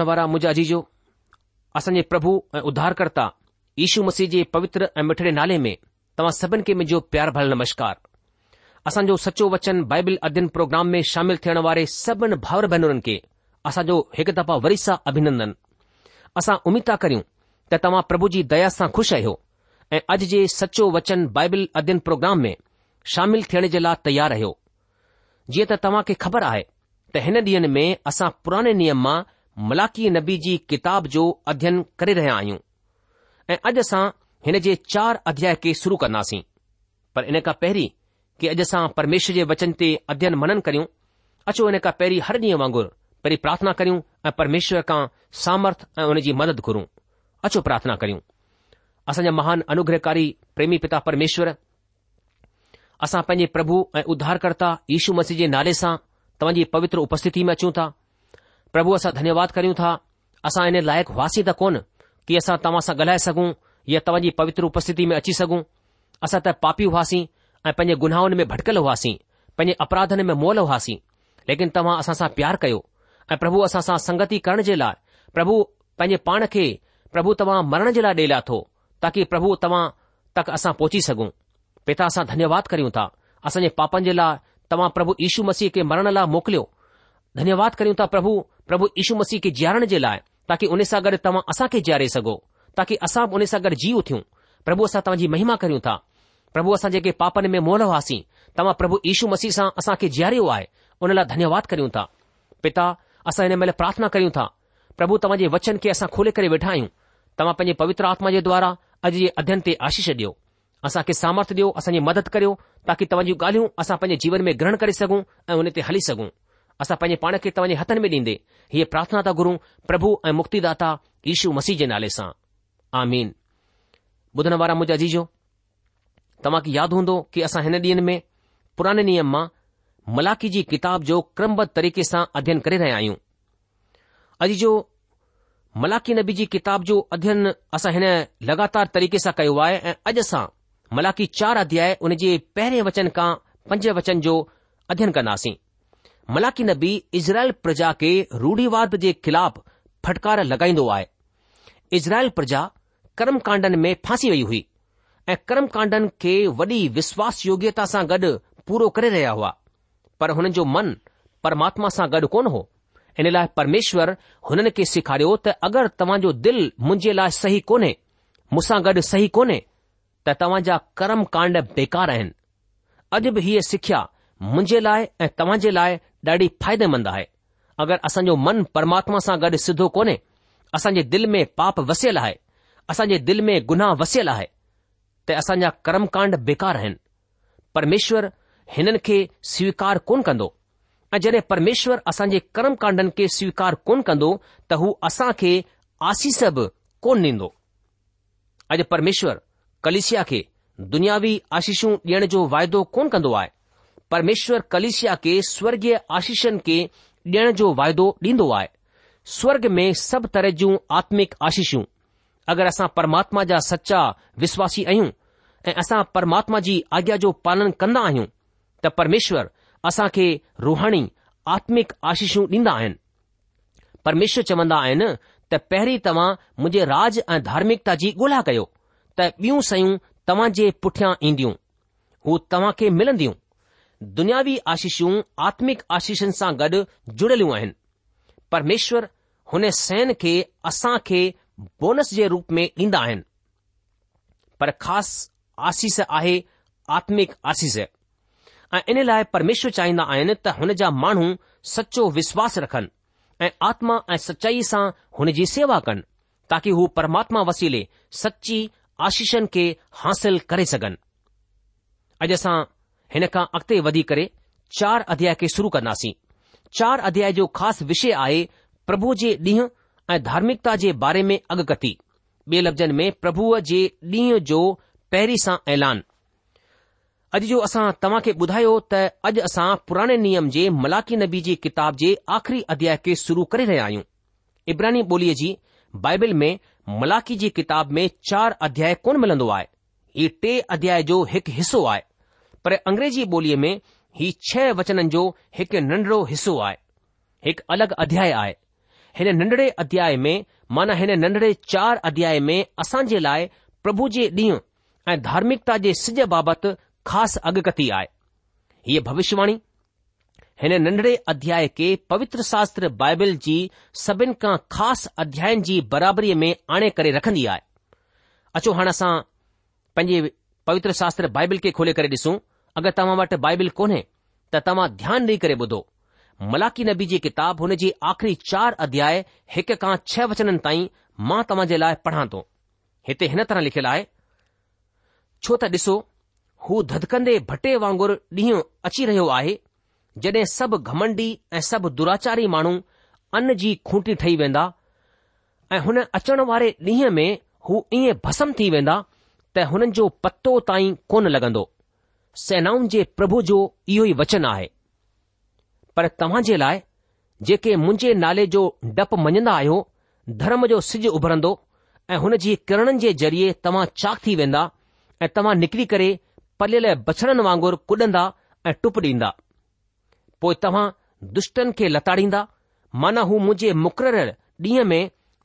मुजा जी असांजे प्रभु ऐं उधारकर्ता यू मसीह जे पवित्र ऐं मिठड़े नाले में तव्हां सभिनी खे मुंहिंजो प्यार भल नमस्कार असांजो सचो वचन बाइबिल अध्यन प्रोग्राम में शामिल थियण वारे सबनि भावर भेनरुनि खे असांजो हिकु दफ़ा वरी सां अभिनंदन असां उमीद ता करियूं त तव्हां प्रभु जी दया सां खु़शि आहियो ऐं अॼु जे सचो वचन बाइबिल अध्यन प्रोग्राम में शामिल थियण जे लाइ तयार रहियो जीअं त तव्हां खे ख़बर आहे त हिन ॾींह में असां पुराणे नियम मां ملکی نبی جی کتاب جو અધ્યયન કરી રહ્યા આયું એ અજસા હેને જે 4 અધ્યાય કે શરૂ કરનાસી પર ઇને કા પહેરી કે અજસા પરમેશ્વર જે वचन તે અધ્યયન મનન કરું અચો ઇને કા પહેરી હરની વાંગર પહેરી પ્રાર્થના કરું પરમેશ્વર કા સામર્થ અને ઉની મદદ કરું અચો પ્રાર્થના કરું અસ મહાન અનુગ્રહકારી પ્રેમી પિતા પરમેશ્વર અસા પજે પ્રભુ ઉધારકર્તા ઈસુ મસીજે નાલેસા તમજી પવિત્ર ઉપસ્થિતિ મે છું તા प्रभु असां धन्यवाद करियूं था असां इन लाइक़ु हुआसीं त कोन की असां तव्हां सां ॻाल्हाए सघूं या तव्हांजी पवित्र उपस्थिति में अची सघूं असां त पापी हुआसीं ऐं पंहिंजे गुनाहनि में भटकियल हुआसीं पंहिंजे अपराधन में मोल हुआसीं लेकिन तव्हां असां सां प्यार कयो ऐं प्रभु सां संगति करण जे लाइ प्रभु पंहिंजे पाण खे प्रभु तव्हां मरण जे लाइ ॾे लाथो ताकी प्रभु तव्हां तक असां पहुची सघूं पिता असां धन्यवाद करियूं था असांजे पापनि जे लाइ तव्हां प्रभु यीशू मसीह खे मरण लाइ मोकिलियो धन्यवाद करियूं था प्रभु પ્રભુ ઈસુ મસી કે જ્યારણ જે લાય તાકી ઉને સગર તમ આસા કે જારે સગો તાકી આસા બને સગર જી ઉ થુ પ્રભુ આસા તમજી મહિમા કરી ઉ તા પ્રભુ આસા જે કે પાપન મે મોલ વાસી તમ પ્રભુ ઈસુ મસી સા આસા કે જારે ઓ આય ઉને લા ધન્યવાદ કરી ઉ તા પિતા આસા ઇને મેલે પ્રાર્થના કરી ઉ તા પ્રભુ તમજી વચન કે આસા ખોલે કરે બેઠા હી ઉ તમ પજે પવિત્ર આત્મા જે દ્વારા અજી અધ્યયન તે આશીષ દિયો આસા કે સામર્થ્ય દિયો આસાની મદદ કર્યો તાકી તમજી ગાળીઓ આસા પજે જીવન મે ગ્રહણ કરી સગુ અને ઉને તે હલી સગુ असां पंहिंजे पाण खे तव्हांजे हथनि में ॾींदे हीअ प्रार्थना था गुरु प्रभु ऐं मुक्तिदाता ईशू मसीह जे नाले सां आमीन ॿुधण वारा मुंहिंजा जो तव्हांखे यादि हूंदो कि असां हिन ॾींहनि में पुराने नियम मां मलाकी जी किताब जो क्रमबद्ध तरीक़े सां अध्यन करे रहिया आहियूं अॼु जो मलाकी नबी जी किताब जो अध्ययन असां हिन लॻातार तरीक़े सां कयो आहे ऐं अॼु असां मलाकी चार अध्याय उन जे पहिरें वचन खां पंज वचन जो अध्यन कंदासीं मलाकी नबी इज़राइल प्रजा खे रूढ़ीवाद जे ख़िलाफ़ु फटकार लॻाईंदो आहे इज़राइल प्रजा कर्मकांडन में फासी वई हुई ऐं कर्मकांडन खे वॾी विश्वास योग्यता सां गॾु पूरो करे रहिया हुआ पर हुननि जो मन परमात्मा सां गॾु कोन हो इन लाइ परमेश्वर हुननि खे सेखारियो त अगरि तव्हांजो दिलि मुंहिंजे लाइ सही कोन्हे मुसां गॾु सही कोन्हे त तव्हांजा कर्मकांड बेकार आहिनि अॼु बि हीअ सिख्या मुंहिंजे लाइ ऐं तव्हां जे लाइ ॾाढी फ़ाइदेमंद आहे अगरि असांजो मन परमात्मा सां गॾु सिधो कोन्हे असांजे दिलि में पाप वसियल आहे असांजे दिलि में गुनाह वसियल आहे त असांजा कर्मकांड बेकार आहिनि परमेश्वर हिननि खे स्वीकार कोन कंदो ऐं जॾहिं परमेश्वर असांजे कर्मकांडनि खे स्वीकार कोन कंदो त हू असां खे आसीस बि कोन ॾींदो अॼु परमेश्वर कलिसिया खे दुनियावी आशीषूं ॾियण जो वाइदो कोन कंदो आहे પરમેશ્વર કલિશિયા કે સ્વર્ગીય આશીષન કે દેણ જો વાયદો દીંદો આય સ્વર્ગ મે સબ તરજો આત્મિક આશીષુ અગર અસા પરમાત્મા જા સચ્ચા વિશ્વાસી આયુ કે અસા પરમાત્મા જી આગ્યા જો પાલન કન્ના આયુ તા પરમેશ્વર અસા કે રોહણી આત્મિક આશીષુ દીંદા આયન પરમેશ્વર ચવંદા આયન તા પહેરી તમ મુજે રાજ અ ધાર્મિકતા જી ગુલા કયો તા બીઉ સયુ તમજે પુઠયા ઇંદીઉ હો તમ કે મિલદીઉ दुनियावी आशीषूं आत्मिक आशीषनि सां गॾु जुड़ियल आहिनि परमेश्वर हुन सहन खे असांखे बोनस जे रूप में ॾींदा आहिनि पर ख़ासि आशीष आहे आत्मिक आशीष ऐं इन लाइ परमेश्वर चाहींदा आहिनि त हुन जा माण्हू सच्चो विश्वासु रखनि ऐं आत्मा ऐं सचाईअ सां हुन जी सेवा कनि ताकी हू परमात्मा वसीले सची आशीषनि खे हासिल करे सघनि अॼु असां हिन खां अॻिते वधी करे चार अध्याय खे शुरू कंदासीं चार अध्याय जो ख़ासि विषय आहे प्रभु जे ॾींहुं ऐं धार्मिकता जे बारे में अॻिती ॿिए लफ़्ज़नि में प्रभुअ जे ॾींहुं जो पहिरीं सां ऐलान अॼु जो असां तव्हां खे ॿुधायो त अॼु असां पुराणे नियम जे मलाकी नबी जी किताब जे आख़िरी अध्याय खे शुरु करे रहिया आहियूं इब्राहिम ॿोलीअ जी बाइबिल में मलाकी जी किताब में चार अध्याय कोन मिलन्दो आहे ही टे अध्याय जो हिकु हिसो आहे पर अंग्रेज़ी ॿोलीअ में ही छह वचननि जो हिकु नंढड़ो हिसो आहे हिकु अलॻि अध्याय आहे हिन नंढड़े अध्याय में माना हिन नंढड़े चार अध्याय में असां जे लाइ प्रभु जे ॾींहुं ऐं धार्मिकता जे सिज बाबति ख़ासि अॻकथी आहे हीअ भविष्यवाणी हिन नंढड़े अध्याय खे पवित्र शास्त्र बाइबल जी खां ख़ासि अध्याय जी बराबरीअ में आणे करे रखंदी आहे अचो हाणे असां पंहिंजे पवित्र बाइबल खे खोले करे ॾिसूं अगरि तव्हां वटि बाइबिल कोन्हे त तव्हां ध्यानु ॾेई करे ॿुधो मलाकी नबी जी किताब हुन जी आख़िरी चार अध्याय हिक खां छह वचननि ताईं मां तव्हां जे लाइ पढ़ा थो हिते हिन तरह लिखियलु आहे छो त ॾिसो हू धदकंदे भटे वांगुरु ॾींहुं अची रहियो आहे जडे॒ सभु घमंडी ऐं सभु दुराचारी माण्हू अन जी खूंटी ठही वेंदा ऐं हुन अचण वारे ॾींहं में हू ईअं भसम थी वेंदा त हुननि जो पतो ताईं कोन लॻंदो सेनाउनि जे प्रभु जो इहो ई वचन आहे पर तव्हां जे लाइ जेके मुंजे नाले जो डपु मञंदा आहियो धर्म जो सिज उभरंदो ऐं हुन जी किरणनि जे ज़रिए तव्हां चाक थी वेंदा ऐं तव्हां निकिरी करे पलियल बछड़नि वांगुर कुॾंदा ऐं टुप ॾींदा पो तव्हां दुष्टनि खे लताड़ींदा माना हू मुक़ररु ॾींहं में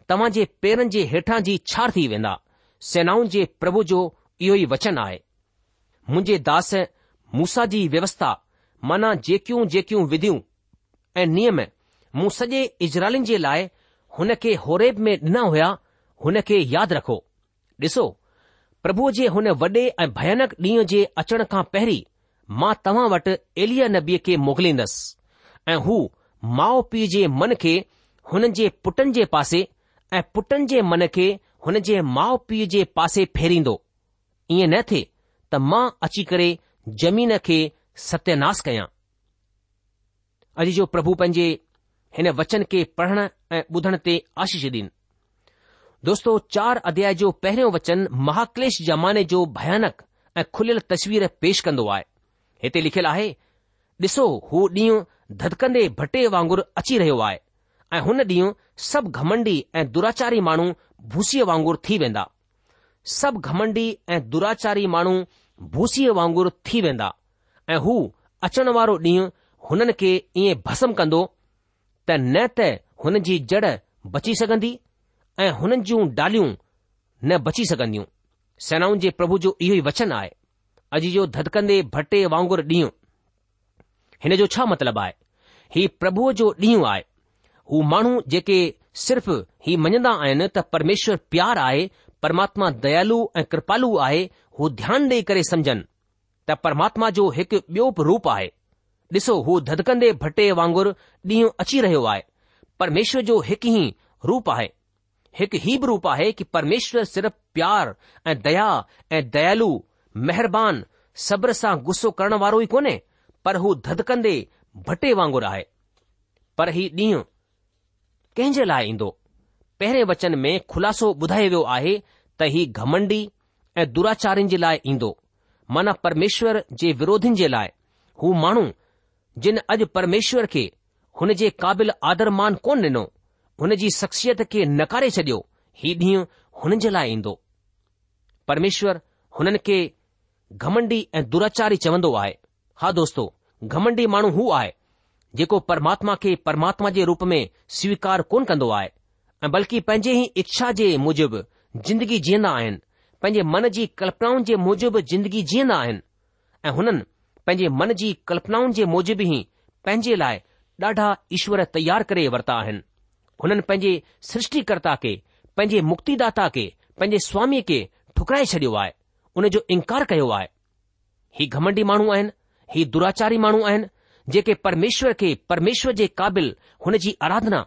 तव्हां जे पेरनि जे हेठां जी छार थी वेंदा सेनाउनि जे प्रभु जो इहो ई वचन आहे मुंहिंजे दास मूसा जी व्यवस्था माना जेकियूं जेकियूं विधियूं ऐं नियम मूं सॼे इजरालिन जे लाइ हुन खे होरेब में ॾिना हुया हुन खे यादि रखो ॾिसो प्रभुअ जे हुन वॾे ऐं भयानक ॾींहं जे अचण खां पहिरीं मां तव्हां वटि एलिया नबीअ खे मोकिलींदसि ऐं हू माउ पीउ जे मन खे हुननि जे पुटनि जे पासे ऐं पुटनि जे मन खे हुन जे माउ पीउ जे पासे फेरींदो ईअं न थिए त मां अची करे जमीन खे सत्यानाश कयां अॼु जो प्रभु पंहिंजे हिन वचन खे पढ़ण ऐं ॿुधण ते आशीष डि॒न दोस्तो चार अध्याय जो पहिरियों वचन महाक्लेश जमाने जो भयानक ऐं खुलियल तस्वीर पेश कंदो आहे हिते लिखियलु आहे ॾिसो हू ॾींहुं धदकंदे भटे वांगुर अची रहियो आहे ऐं हुन ॾींहुं सभु घमंडी ऐं दुराचारी माण्हू भूसीअ वांगुरु थी वेंदा सभु घमंडी ऐं दुराचारी माण्हू भूसीअ वांगुरु थी वेंदा ऐं हू अचण वारो ॾींहुं हुननि खे ईअं भसम कंदो त न त हुन जी जड़ बची सघंदी ऐं हुननि जूं डालियूं न बची सघंदियूं सेनाउनि जे प्रभु जो इहो ई वचन आहे अॼु जो धदकंदे भटे वांगुर ॾींहुं हिन जो छा मतिलबु आहे ही प्रभुअ जो ॾींहुं आहे हू माण्हू जेके सिर्फ़ ही मञंदा आहिनि त परमेश्वर प्यार आहे પરમાત્મા દયાળુ એ કૃપાળુ આહે હો ધ્યાન લે કરે સમજન તા પરમાત્મા જો હક બ્યુપ રૂપ આહે દિસો હો ધડકંદે ભટે વાંગુર દી અચી રહે હો આહે પરમેશ્વર જો હક હી રૂપ આહે હક હી રૂપ આહે કે પરમેશ્વર સિર્ફ પ્યાર એ દયા એ દયાળુ મહેરબાન صبرસા ગુસ્સો કરણ વાળો કોને પર હો ધડકંદે ભટે વાંગુર આહે પર હી દી કેંજે લાઈ ઇંદો पहिरें वचन में खुलासो ॿुधायो वियो आहे त ही घमंडी ऐं दुराचारियुनि जे लाइ ईंदो माना परमेश्वर जे विरोधिनि जे लाइ हू माण्हू जिन अॼु परमेश्वर खे हुन जे क़ाबिल आदर मान कोन ॾिनो हुन जी शख्सियत खे नकारे छडि॒यो ही ॾींहुं हुननि जे लाइ ईंदो परमेश्वर हुननि खे घमंडी ऐं दुराचारी चवंदो आहे हा दोस्तो घमंडी माण्हू हू आहे जेको परमात्मा खे परमात्मा जे रूप में स्वीकार कोन कंदो आहे ऐं बल्कि पंहिंजे ई इच्छा जे मुजिबि जिंदगी जीअंदा आहिनि पंहिंजे मन जी कल्पनाउनि जे मुजिबि जिंदगी जीअंदा आहिनि ऐं हुननि पंहिंजे मन जी कल्पनाउनि जे मुज़िब ई पंहिंजे लाइ ॾाढा ईश्वर तयार करे वरिता आहिनि हुननि पंहिंजे सृष्टिकर्ता खे पंहिंजे मुक्तिदाता खे पंहिंजे स्वामी खे ठुकराए छॾियो आहे उन जो इनकार कयो आहे ही घमंडी माण्हू आहिनि ही दुराचारी माण्हू आहिनि जेके परमेश्वर खे परमेश्वर जे क़ाबिल हुन जी आराधना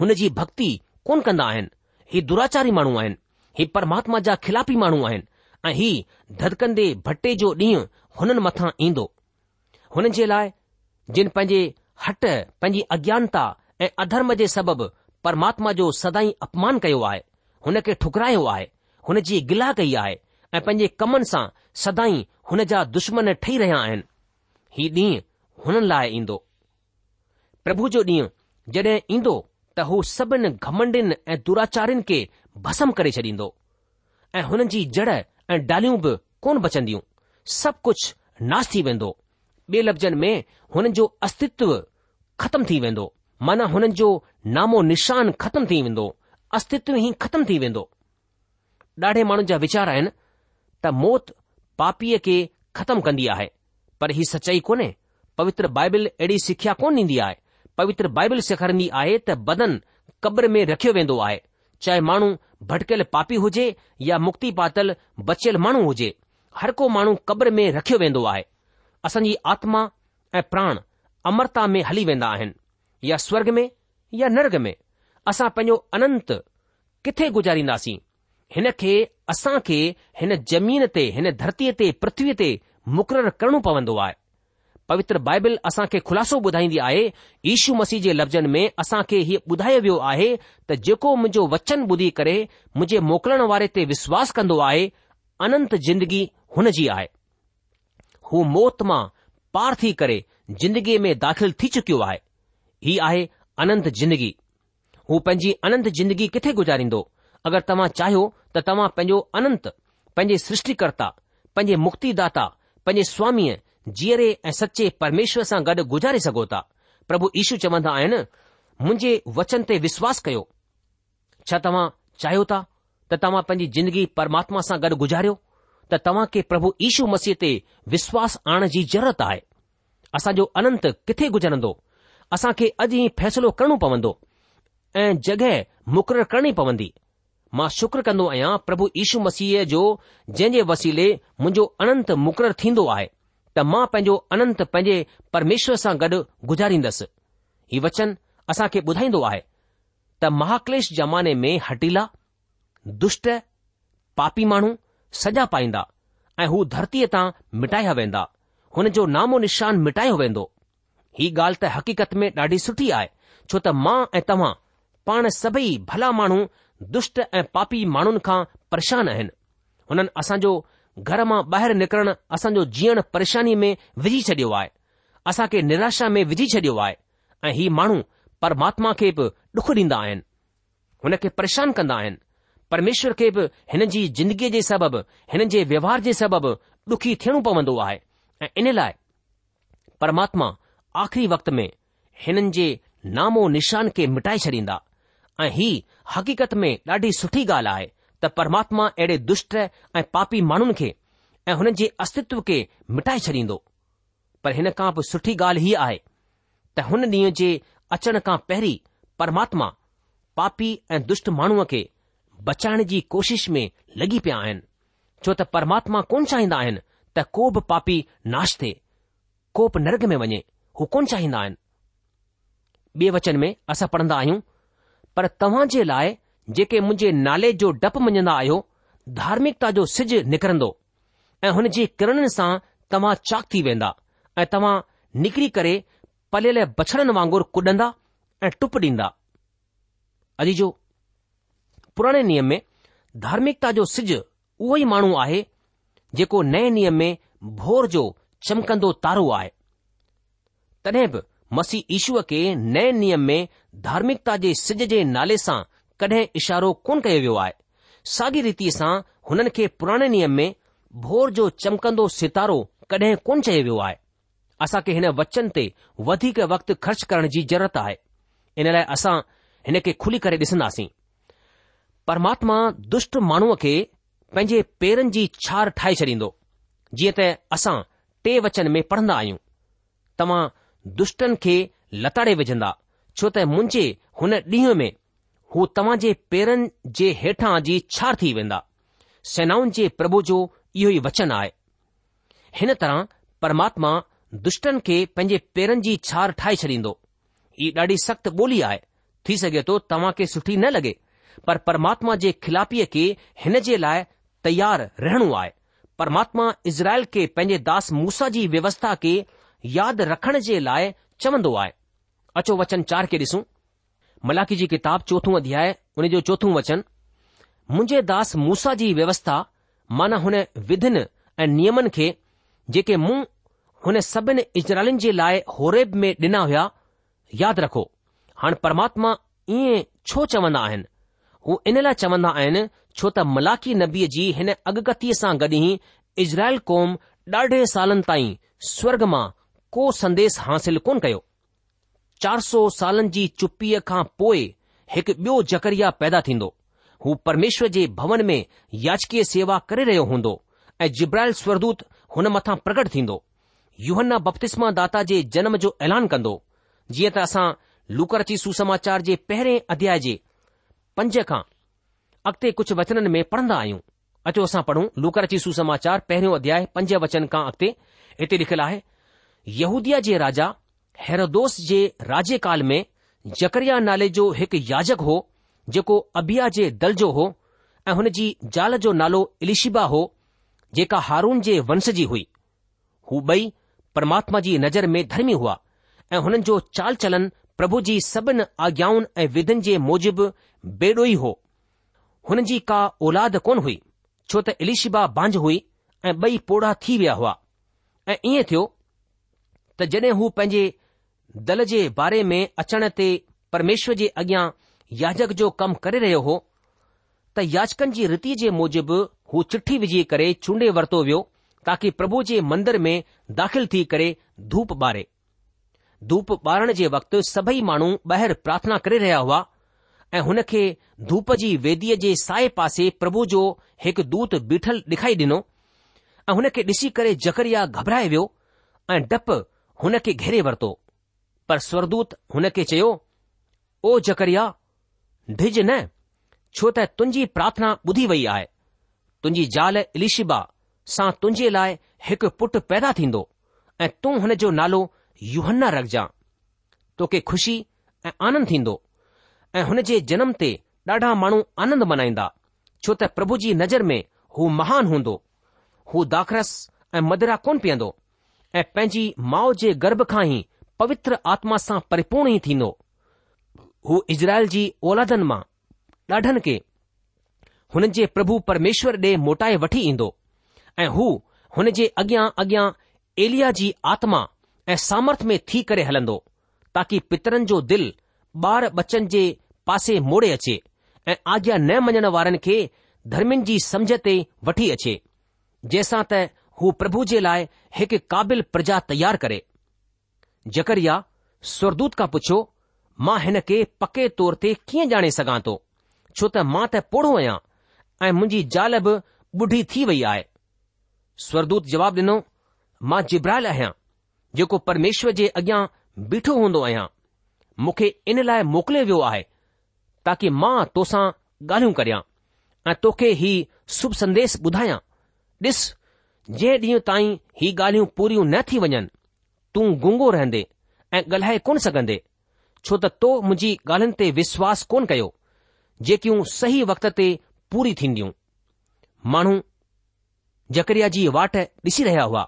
हुन जी भक्ति कोन कंदा आहिनि ही दुराचारी माण्हू आहिनि ही परमात्मा जा खिलापी माण्हू आहिनि ऐं ही धदकंदे भट्टे जो ॾींहुं हुननि मथां ईंदो हुननि जे लाइ जिन पंहिंजे हट पंहिंजी अज्ञानता ऐं अधर्म जे सबबि परमात्मा जो सदाई अपमान कयो आहे हुन खे ठुकरायो आहे हुन जी गिला कई आहे ऐं पंहिंजे कमनि सां सदाई हुन जा दुश्मन ठही रहिया आहिनि हीउ ॾींहुं हुननि लाइ ईंदो प्रभु जो ॾींहुं जॾहिं ईंदो त हो सभिन घमंडिन ऐं दुराचार खे भस्म करे छॾींदो ऐं हुननि जी जड़ ऐं डालियूं बि कोन बचंदियूं सभु कुझु नाश थी वेंदो ॿिए लफ़्ज़नि में हुननि जो अस्तित्व ख़तमु थी वेंदो माना हुननि जो नामो निशान ख़तमु थी वेंदो अस्तित्व ई ख़तमु थी वेंदो ॾाढे माण्हुनि जा वीचार आहिनि त मौत पापीअ खे ख़तमु कंदी आहे पर हीउ सचाई कोन्हे पवित्र बाइबिल अहिड़ी सिख्या कोन ॾींदी आहे पवित्र बाइबल सेखारींदी आहे त बदन कब्र में रखियो वेंदो आहे चाहे माण्हू भटकियल पापी हुजे या मुक्ति पातल बचियल माण्हू हुजे हर को माण्हू कब्र में रखियो वेंदो आहे असांजी आत्मा ऐं प्राण अमरता में हली वेंदा आहिनि या स्वर्ग में या नर्ग में असां पंहिंजो अनंत किथे गुजारींदासीं हिन खे असां खे हिन जमीन ते हिन धरतीअ ते पृथ्वीअ ते मुक़ररु करणो पवंदो आहे पवित्र बाइबल असां खे ख़ुलासो ॿुधाईंदी आहे ईशू मसीह जे लफ़्ज़नि में असां खे हीउ ॿुधायो वियो आहे त जेको मुंहिंजो वचन ॿुधी करे मुंहिंजे मोकिलण वारे ते विश्वास कन्दो आहे अनंत जिंदगी हुन जी आहे हू मौत मां पार थी करे जिंदगीअ में दाख़िल थी चुकियो आहे ही आहे अनंत जिंदगी हू पंहिंजी अनंत जिंदगी किथे गुजारींदो अगरि तव्हां चाहियो त तव्हां पंहिंजो अनंत पंहिंजे सृष्टिकर्ता पंहिंजे मुक्तिदा स्वामी जीअरे ऐं सचे परमेश्वर सां गॾु गुज़ारे सघो था प्रभु ईशू चवंदा आहिनि मुंहिंजे वचन ते विश्वास कयो छा तव्हां चाहियो था त तव्हां पंहिंजी जिंदगी परमात्मा सां गॾु गुजारियो त तव्हां खे प्रभु ईशू मसीह ते विश्वास आणण जी ज़रूरत आहे असांजो अनंत किथे गुज़रंदो असां खे अॼु ई फ़ैसिलो करणो पवंदो ऐं जॻहि मुक़ररु करणी पवंदी मां शुक्र कंदो आहियां प्रभु ईशू मसीह जो जंहिं जे वसीले मुंहिंजो अनंत मुक़ररु थींदो आहे मां पंहिंजो अनंत पंहिंजे परमेश्वर सां गॾु गुजारींदसि हीउ वचन असां खे ॿुधाईंदो आहे त महाक्लेश जमाने में हटीला दुष्ट पापी माण्हू सजा पाईंदा ऐं हू धरतीअ तां मिटाया वेंदा हुन जो नामो निशान मिटायो वेंदो ही ॻाल्हि त हक़ीक़त में ॾाढी सुठी आहे छो त मां ऐं तव्हां पाण सभई भला माण्हू दुष्ट ऐं पापी माण्हुनि खां परेशान आहिनि हुननि असांजो घर मां ॿाहिरि निकरण असांजो जीअण परेशानी में विझी छडि॒यो आहे असां खे निराशा में विझी छडि॒यो आहे ऐं ही माण्हू परमात्मा खे बि डुख ॾींदा आहिनि हुन खे परेशान कंदा आहिनि परमेश्वर खे बि हिन जी जिंदगीअ जे सबबि हिन जे व्यवहार जे सबबि ॾुखी थियणो पवंदो आहे ऐं इन लाइ परमात्मा आख़िरी वक़्त में हिननि जे नामो निशान खे मिटाए छॾींदा ऐं ही हक़ीक़त में ॾाढी सुठी ॻाल्हि आहे त परमात्मा अहिड़े दुष्ट ऐं पापी माण्हुनि खे ऐं हुननि जे अस्तित्व खे मिटाए छॾींदो पर हिन खां बि सुठी ॻाल्हि हीअ आहे त हुन ॾींहं जे अचण खां पहिरीं परमात्मा पापी ऐं दुष्ट माण्हूअ खे बचाइण जी कोशिश में लॻी पिया आहिनि छो त परमात्मा कोन चाहींदा आहिनि त को बि पापी नाश थिए को बि नर्ग में वञे हू कोन चाहींदा आहिनि ॿिए वचन में असां पढ़ंदा आहियूं पर तव्हां जे लाइ जेके मुंहिंजे नाले जो डपु मञंदा आहियो धार्मिकता जो सिज निकिरंदो ऐं हुन जी किरणनि सां तव्हां चाक थी वेंदा ऐं तव्हां निकिरी करे पलियल बछड़नि वांगुर कुॾंदा ऐं टुप ॾींदा अॼु जो पुराणे नियम में धार्मिकता जो सिज उहो ई माण्हू आहे जेको नए नियम में भोर जो चमकंदो तारो आहे तॾहिं बि मसीह ईशूअ खे नए नियम में धार्मिकता जे सिज जे नाले सां कॾहिं इशारो कोन कयो वियो आहे साॻी रीति सां हुननि खे पुराणे नियम में भोर जो चमकंदो सितारो कॾहिं कोन चयो वियो आहे असां खे हिन वचन ते वधीक वक़्तु ख़र्च करण जी ज़रूरत आहे इन लाइ असां हिन खे खुली करे ॾिसंदासीं परमात्मा दुष्ट माण्हूअ खे पंहिंजे पेरनि जी छार ठाहे छॾींदो जीअं त असां टे वचन में पढ़ंदा आहियूं तव्हां दुष्टनि खे लताड़े विझंदा छो त मुंहिंजे हुन ॾींहं में हू तव्हां जे पेरनि जे हेठां जी छार थी वेंदा सेनाउनि जे प्रभु जो इहो ई वचन आहे हिन तरह परमात्मा दुष्टनि खे पंहिंजे पेरनि जी छार ठाहे छॾींदो ही ॾाढी सख़्त ॿोली आहे थी सघे थो तव्हां खे सुठी न लॻे पर परमात्मा जे खिलापीअ खे हिन जे लाइ तयारु रहणो आहे परमात्मा इज़राइल खे पंहिंजे दास मूसा जी व्यवस्था खे यादि रखण जे लाइ चवंदो आहे अचो वचन चार खे ॾिसूं मलाखी जी किताब चोथो अध्याय उन जो चोथों वचन मुंज दास मूसा जी व्यवस्था माना हुन विधिन ऐं नियमन खे जेके मूं हुन सभिनी इजरालिन जे लाइ होरेब में डि॒ना याद रखो हाणे परमात्मा ईअं छो चवंदा आइन हू इन लाइ चवंदा आइन छो त मलाखी नबीअ जी हिन अगकथीअ सां गॾु ई इज़राइल कौम ॾाढे सालनि ताईं स्वर्ग मां को संदेश हासिल कोन कयो चार सौ सालनि जी चुप्पीअ खां पोइ हिकु ॿियो जकरिया पैदा थींदो हू परमेश्वर जे भवन में याचकीय सेवा करे रहियो हूंदो ऐं जिब्राइल स्वरदूत हुन मथां प्रगट थींदो युहना बप्तिस्मा दाता जे जनम जो ऐलान कंदो जीअं त असां लुकरची सुसमाचार जे पहिरें अध्याय जे पंज खां अॻिते कुझु वचननि में पढ़ंदा आहियूं अचो असां पढ़ूं लुकरची सुसमाचार पहिरियों अध्याय पंज वचन खां अॻिते हिते लिखियलु आहे यहूद्या जे राजा हैरदोस जे काल में जकरिया नाले जो हिकु याजक हो जेको अबिया जे दल जो हो ऐं हुन जी ज़ाल जो नालो इलिशिबा हो जेका हारून जे वंश जी हुई हू बई परमात्मा जी नज़र में धर्मी हुआ ऐं हुननि जो चाल चलन प्रभु जी सभिनी आज्ञाउनि ऐं विधनि जे मूजिब बेडोई हो हुननि जी का औलाद कोन हुई छो त इलिशिबा बांझ हुई ऐं बई पोड़ा थी विया हुआ ऐं ईअं थियो त जड॒ हू पंहिंजे दल जे बारे में अचण ते परमेश्वर जे अॻियां याजक जो कमु करे रहियो हो त याचकनि जी रीति जे मूजिबि हू चिठी विझी करे चूंडे वरितो वियो ताकी प्रभु जे मंदर में दाख़िल थी करे धूप ॿारे धूप ॿारण जे वक़्तु सभई माण्हू ॿाहिरि प्रार्थना करे रहिया हुआ ऐं हुन खे धूप जी वेदीअ जे साए पासे प्रभु जो हिकु दूत बीठल डिखाई ॾिनो ऐं हुन खे ॾिसी करे जकरिया घबराए वियो ऐं डपु हुन खे घेरे वरितो पर स्वरदूत हुन खे चयो ओ जकरिया डिज न छो त तुंहिंजी प्रार्थना ॿुधी वई आहे तुंहिंजी ज़ाल इलिशिबा सां तुंहिंजे लाइ हिकु पुटु पैदा थींदो ऐं तूं हुन जो नालो युहन्ना रखजांइ तोखे खु़शी ऐं आनंद थींदो ऐं हुन जे जनम ते ॾाढा माण्हू आनंद मनाईंदा छो त प्रभु जी नज़र में हू महान हूंदो हू दाखरस ऐं मदरा कोन पीअंदो ऐं पंहिंजी माउ जे गर्भ खां ई पवित्र आत्मा सां परिपूर्ण ई थींदो हू इज़राइल जी औलादनि मां ॾाढनि खे हुननि जे प्रभु परमेश्वर मोटाए वठी ईंदो ऐं हू हुन जे अॻियां अॻियां एलिया जी आत्मा ऐं सामर्थ्य में थी करे हलंदो ताकी पितरनि जो दिलि ॿार बच्चन जे पासे मोड़े अचे ऐं आज्ञा न मञण वारनि खे धर्मिन जी समझ ते वठी अचे जंहिंसां त हू प्रभु जे लाइ हिकु काबिलजा तयार करे जकरिया स्वरदूत खां पुछियो मां हिन खे पके तौर ते कीअं ॼाणे सघां थो छो त मां त पोढ़ो आहियां ऐं मुंहिंजी ज़ाल बि ॿुढी थी वई आहे स्वरदूत जवाब ॾिनो मां जिब्रायल आहियां जेको परमेश्वर जे अॻियां बीठो हूंदो आहियां मूंखे इन लाइ मोकिलियो वियो आहे ताकी मां तोसां ॻाल्हियूं करियां ऐं तोखे ही शुभ संदेस ॿुधायां ॾिस जंहिं ॾींहुं ताईं ही ॻाल्हियूं पूरियूं न थी वञनि तूं गुंगो रहंदे ऐं ॻाल्हाए कोन सघंदे छो त तो मुंहिंजी ॻाल्हियुनि ते विश्वास कोन कयो जेकियूं सही वक़्त ते पूरी थींदियूं माण्हू जकरिया जी वाट ॾिसी रहिया हुआ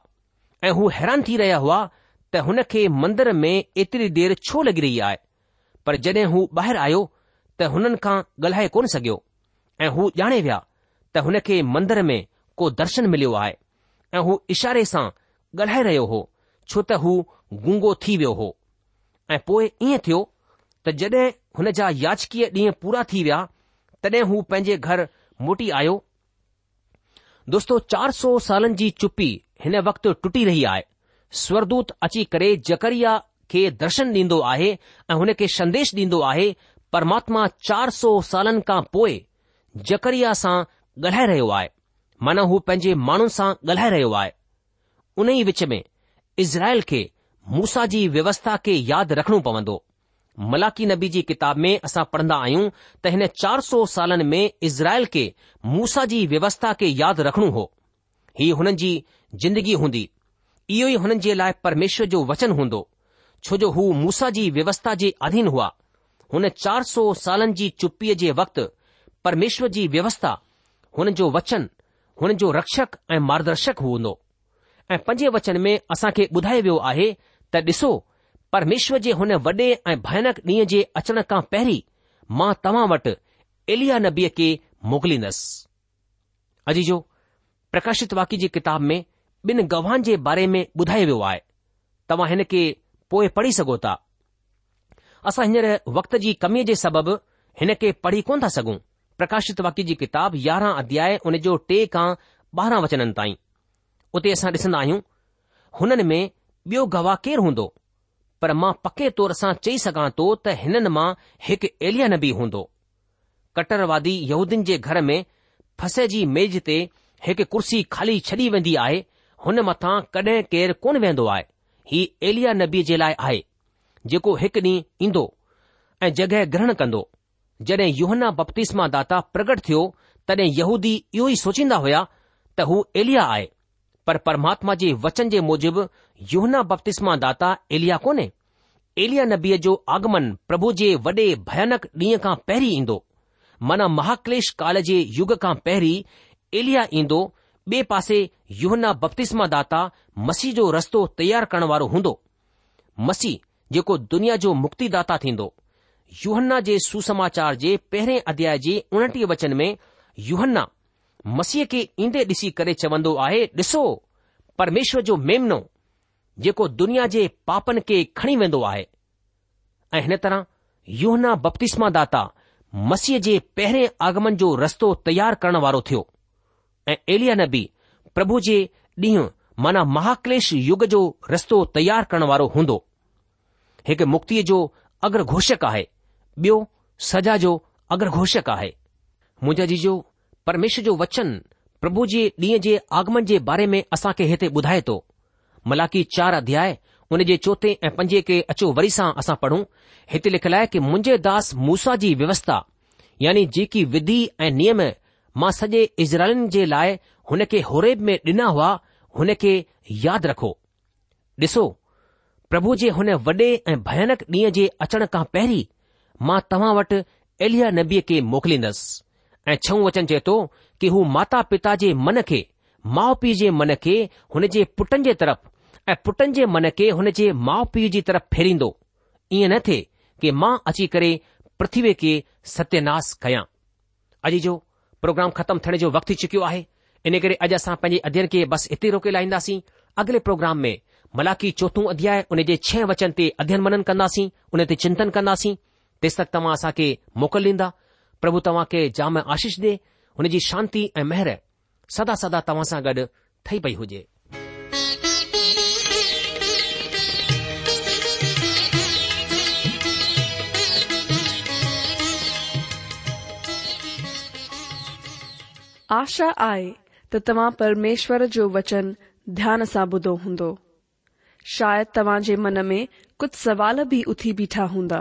ऐं हू हैरान थी रहिया हुआ त हुन खे मंदर में एतिरी देर छो लॻी रही आहे पर जॾहिं हू ॿाहिरि आयो त हुननि खां ॻाल्हाए कोन सघियो ऐं हू ॼाणे विया त हुन खे मंदर में को दर्शन मिलियो आहे ऐं हू इशारे सां ॻाल्हाए रहियो हो छो त हू गुंगो थी वियो हो ऐं पोइ ईअं थियो त जड॒हिं हुन जा याचकीअ ॾींहं पूरा थी विया तॾहिं हू पंहिंजे घर मोटी आयो दोस्तो चार सौ सालनि जी चुपी हिन वक़्तु टुटी रही आहे स्वरदूत अची करे जकरिया खे दर्शन ॾींदो आहे ऐं हुन खे संदेश ॾींदो आहे परमात्मा चार सौ सालनि खां पोइ जकरिया सां ॻाल्हाए रहियो आहे माना हू पंहिंजे माण्हुनि सां ॻाल्हाए रहियो आहे उन ई विच में इज़राइल खे मूसा जी व्यवस्था खे यादि रखणो पवंदो मलाकी नबी जी किताब में असां पढ़ंदा आहियूं त हिन चार सौ सालनि में इज़राइल खे मूसा जी व्यवस्था खे यादि रखणो हो हीउ हुननि जी जिंदगी हूंदी इहो ई हुननि जे लाइ परमेश्वर जो वचन हूंदो छो जो हू मूसा जी व्यवस्था जे अधीन हुआ हुन चार सौ सालनि जी चुप्पीअ जे वक़्तु परमेश्वर जी व्यवस्था हुन जो वचन हुन जो रक्षक ऐं मार्गदर्शक हूंदो ऐं पंजे वचन में असां खे ॿुधायो वियो आहे त डि॒सो परमेश्वर जे हुन वडे॒ ऐं भयानक ॾींहुं जे अचण खां पहिरीं मां तव्हां वटि इलिया नबीअ खे मोकिलींदसि अजीजो प्रकाशित वाक्य जी किताब में ॿिन गवाहनि जे बारे में ॿुधायो वियो आहे तव्हां हिन खे पोएं पढ़ी सघो था असां हींअर वक़्त जी कमीअ जे सबब हिन खे पढ़ी कोन था सघूं प्रकाशित वाक्य जी किताब यारहां अध्याय हुन जो टे खां ताईं उते असां ॾिसंदा आहियूं हुननि में ॿियो गवाह केरु हूंदो पर मां पके तौर सां चई सघां थो त हिननि मां हिकु एलियन बि हूंदो कट्टरवादी यहूदीन जे घर में फसे जी मेज ते हिकु कुर्सी खाली छॾी वेंदी आहे हुन मथां कॾहिं केरु कोन वेंदो आहे ही एलिया नबी जे लाइ आहे जेको हिकु ॾींहुं ईंदो ऐं जॻहि ग्रहण कंदो जॾहिं युहना बपतिस्मा दाता प्रगट थियो तॾहिं यहूदी इहो ई सोचींदा हुया त हू एलिया आहे पर परमात्मा जे वचन जे मूजिबिबहना बप्तिस्मा दाता एलिया कोन्हे एलिया नबीअ जो आगमन प्रभु जे वॾे भयानक ॾींहं खां पहिरीं ईंदो मन महाक्लेश काल जे युग खां पहिरीं एलिया ईंदो ॿिए पासे युहना बप्तिस्मा दाता मसीह जो रस्तो तयारु करण वारो हूंदो मसीह जेको दुनिया जो मुक्ती थींदो युहन्ना जे सुसमाचार जे पहिरें अध्याय जे उणटीह वचन में युहन्ना मसीह खे ईंदे ॾिसी करे चवंदो आहे ॾिसो परमेश्वर जो मेमनो जेको दुनिया जे पापनि खे खणी वेंदो आहे ऐं हिन तरह योहना बपतिस्मा दाता मसीह जे पहिरें आगमन जो रस्तो तयारु करण वारो थियो ऐं एलिया नबी प्रभु जे ॾींहुं माना महाक्लेश युग जो रस्तो तयारु करण वारो हूंदो हिकु मुक्तीअ जो अग्र घोषक आहे ॿियो सजा जो अग्र घोषक आहे मुंहिंजा जीजो परमेश्वर जो वचन प्रभु जे ॾींहं जे आगमन जे बारे में असां खे हिते ॿुधाए थो मलाकी चार अध्याय उन जे चोथे ऐं पंजे खे अचो वरी सां असां पढ़ूं हिते लिखियलु आहे कि मुंहिंजे दास मूसा जी व्यवस्था यानी जेकी विधि ऐं नियम मां सॼे इज़राइलनि जे लाइ हुन खे होरेब में ॾिना हुआ हुन खे यादि रखो ॾिसो प्रभु जे हुन वॾे ऐं भयानक ॾींहं जे अचण खां पहिरीं मां तव्हां वटि एलिया नबीअ खे मोकिलींदसि ऐं छऊं वचन चए थो कि हू माता पिता जे मन खे माउ पीउ जे मन खे हुन जे पुटनि जे तरफ़ ऐं पुटनि जे मन खे हुन जे माउ पीउ जी तरफ़ फेरींदो ईअं न थिए कि मां अची करे पृथ्वी खे सत्यानास कयां अॼु जो प्रोग्राम ख़तमु थियण जो वक़्तु थी चुकियो आहे इन करे अॼु असां पंहिंजे अध्ययन खे बसि हिते रोके लाहींदासीं अॻिले प्रोग्राम में मलाकी चौथो अध्याय उन जे छह वचन ते अध्ययन मनन कंदासीं उन ते चिंतन कंदासीं तेसि तक तव्हां असांखे मोकल ॾींदा प्रभु तव्हांखे जाम आशिष ॾे हुनजी शांती ऐं मेहर सदा सदा तव्हां सां गॾु ठही पई हुजे आशा आहे त तव्हां परमेश्वर जो वचन ध्यान सां ॿुधो हूंदो शायदि तव्हां जे मन में कुझु सवाल बि उथी बीठा हूंदा